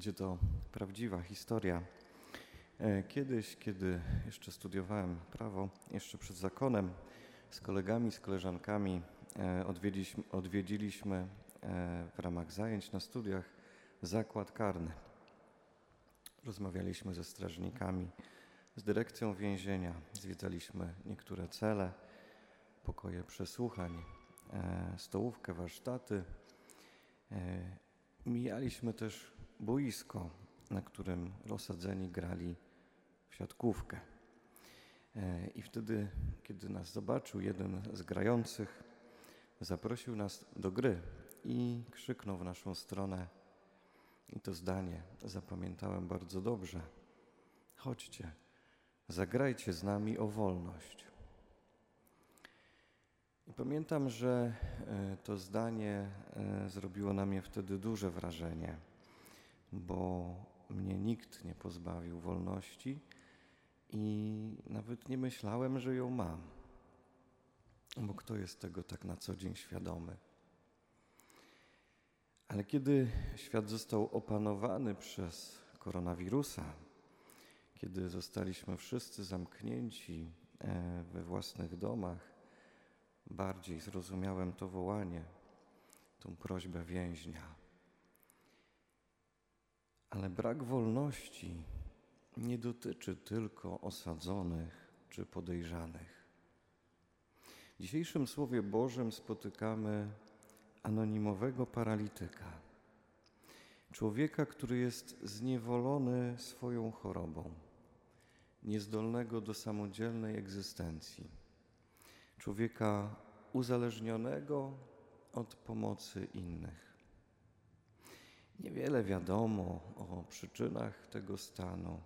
Będzie to prawdziwa historia. E, kiedyś, kiedy jeszcze studiowałem prawo, jeszcze przed zakonem, z kolegami, z koleżankami e, odwiedziliśmy, odwiedziliśmy e, w ramach zajęć na studiach zakład karny. Rozmawialiśmy ze strażnikami, z dyrekcją więzienia, zwiedzaliśmy niektóre cele, pokoje przesłuchań, stołówkę, warsztaty. Mijaliśmy też boisko, na którym osadzeni grali w siatkówkę. E, I wtedy, kiedy nas zobaczył, jeden z grających zaprosił nas do gry i krzyknął w naszą stronę. I to zdanie zapamiętałem bardzo dobrze. Chodźcie, zagrajcie z nami o wolność. I pamiętam, że e, to zdanie e, zrobiło na mnie wtedy duże wrażenie bo mnie nikt nie pozbawił wolności i nawet nie myślałem, że ją mam. Bo kto jest tego tak na co dzień świadomy? Ale kiedy świat został opanowany przez koronawirusa, kiedy zostaliśmy wszyscy zamknięci e, we własnych domach, bardziej zrozumiałem to wołanie, tą prośbę więźnia ale brak wolności nie dotyczy tylko osadzonych czy podejrzanych. W dzisiejszym Słowie Bożym spotykamy anonimowego paralityka. Człowieka, który jest zniewolony swoją chorobą, niezdolnego do samodzielnej egzystencji. Człowieka uzależnionego od pomocy innych. Niewiele wiadomo o przyczynach tego stanu,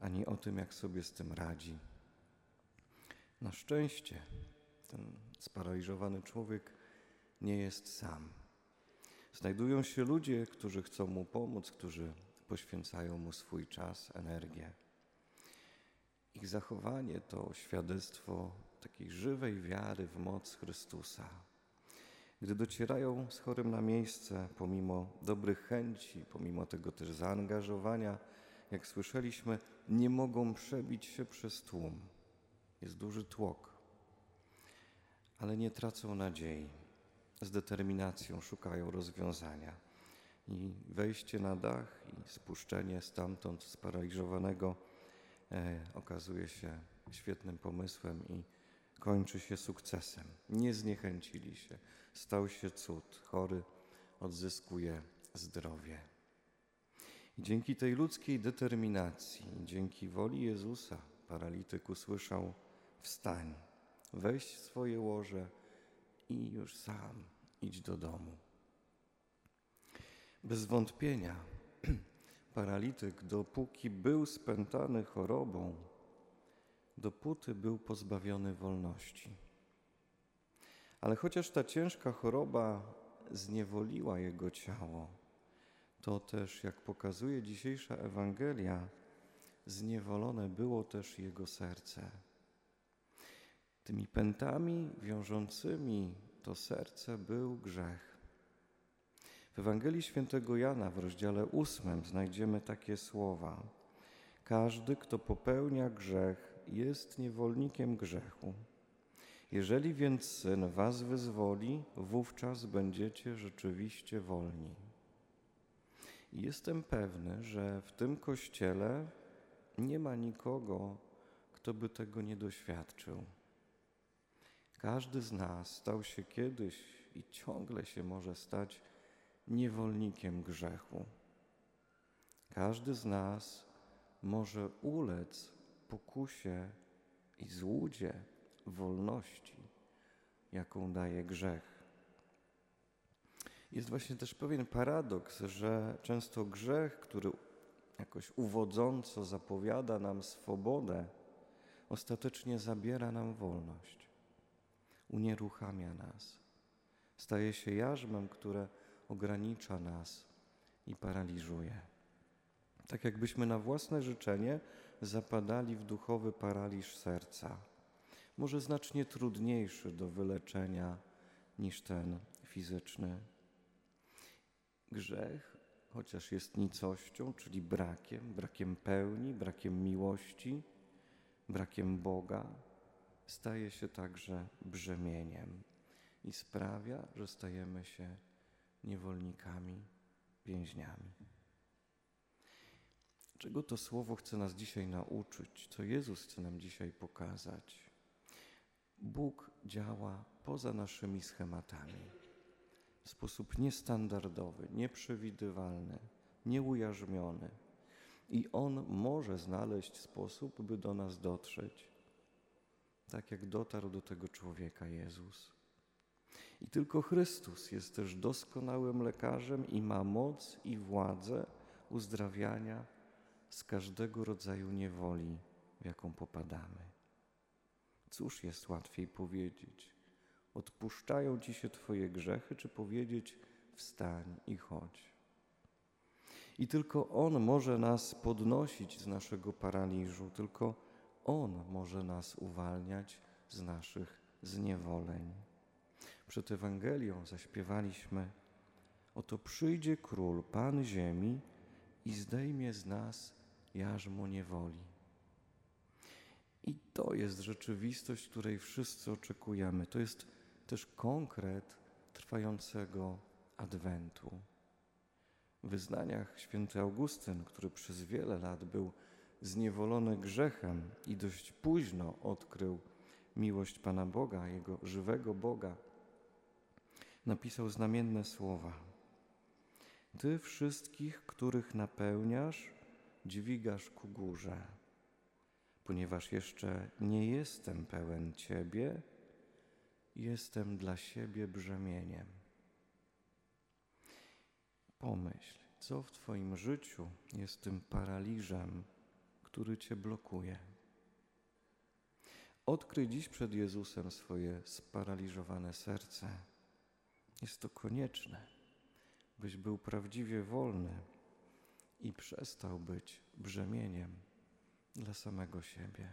ani o tym, jak sobie z tym radzi. Na szczęście ten sparaliżowany człowiek nie jest sam. Znajdują się ludzie, którzy chcą mu pomóc, którzy poświęcają mu swój czas, energię. Ich zachowanie to świadectwo takiej żywej wiary w moc Chrystusa gdy docierają z chorym na miejsce, pomimo dobrych chęci, pomimo tego też zaangażowania, jak słyszeliśmy, nie mogą przebić się przez tłum. Jest duży tłok, ale nie tracą nadziei. Z determinacją szukają rozwiązania. I wejście na dach i spuszczenie stamtąd sparaliżowanego e, okazuje się świetnym pomysłem i kończy się sukcesem. Nie zniechęcili się. Stał się cud. Chory odzyskuje zdrowie. I dzięki tej ludzkiej determinacji, dzięki woli Jezusa, paralityk usłyszał: Wstań, weź swoje łoże i już sam idź do domu. Bez wątpienia, paralityk, dopóki był spętany chorobą, dopóty był pozbawiony wolności. Ale chociaż ta ciężka choroba zniewoliła jego ciało, to też, jak pokazuje dzisiejsza Ewangelia, zniewolone było też jego serce. Tymi pętami wiążącymi to serce był grzech. W Ewangelii Świętego Jana w rozdziale ósmym znajdziemy takie słowa: Każdy, kto popełnia grzech, jest niewolnikiem grzechu. Jeżeli więc Syn was wyzwoli, wówczas będziecie rzeczywiście wolni. Jestem pewny, że w tym kościele nie ma nikogo, kto by tego nie doświadczył. Każdy z nas stał się kiedyś i ciągle się może stać niewolnikiem grzechu. Każdy z nas może ulec pokusie i złudzie wolności, jaką daje grzech. Jest właśnie też pewien paradoks, że często grzech, który jakoś uwodząco zapowiada nam swobodę, ostatecznie zabiera nam wolność, unieruchamia nas, staje się jarzmem, które ogranicza nas i paraliżuje. Tak jakbyśmy na własne życzenie zapadali w duchowy paraliż serca, może znacznie trudniejszy do wyleczenia niż ten fizyczny. Grzech chociaż jest nicością, czyli brakiem, brakiem pełni, brakiem miłości, brakiem Boga, staje się także brzemieniem i sprawia, że stajemy się niewolnikami, więźniami. Czego to słowo chce nas dzisiaj nauczyć? Co Jezus chce nam dzisiaj pokazać? Bóg działa poza naszymi schematami. W sposób niestandardowy, nieprzewidywalny, nieujarzmiony. I On może znaleźć sposób, by do nas dotrzeć, tak jak dotarł do tego człowieka Jezus. I tylko Chrystus jest też doskonałym lekarzem i ma moc i władzę uzdrawiania z każdego rodzaju niewoli, w jaką popadamy. Cóż jest łatwiej powiedzieć? Odpuszczają ci się Twoje grzechy, czy powiedzieć wstań i chodź? I tylko On może nas podnosić z naszego paraliżu, tylko On może nas uwalniać z naszych zniewoleń. Przed Ewangelią zaśpiewaliśmy: Oto przyjdzie król, Pan ziemi i zdejmie z nas jarzmo niewoli. I to jest rzeczywistość, której wszyscy oczekujemy. To jest też konkret trwającego Adwentu. W wyznaniach święty Augustyn, który przez wiele lat był zniewolony grzechem i dość późno odkrył miłość Pana Boga, Jego żywego Boga, napisał znamienne słowa. Ty wszystkich, których napełniasz, dźwigasz ku górze, ponieważ jeszcze nie jestem pełen Ciebie, jestem dla siebie brzemieniem. Pomyśl, co w Twoim życiu jest tym paraliżem, który Cię blokuje. Odkryj dziś przed Jezusem swoje sparaliżowane serce. Jest to konieczne, byś był prawdziwie wolny i przestał być brzemieniem dla samego siebie.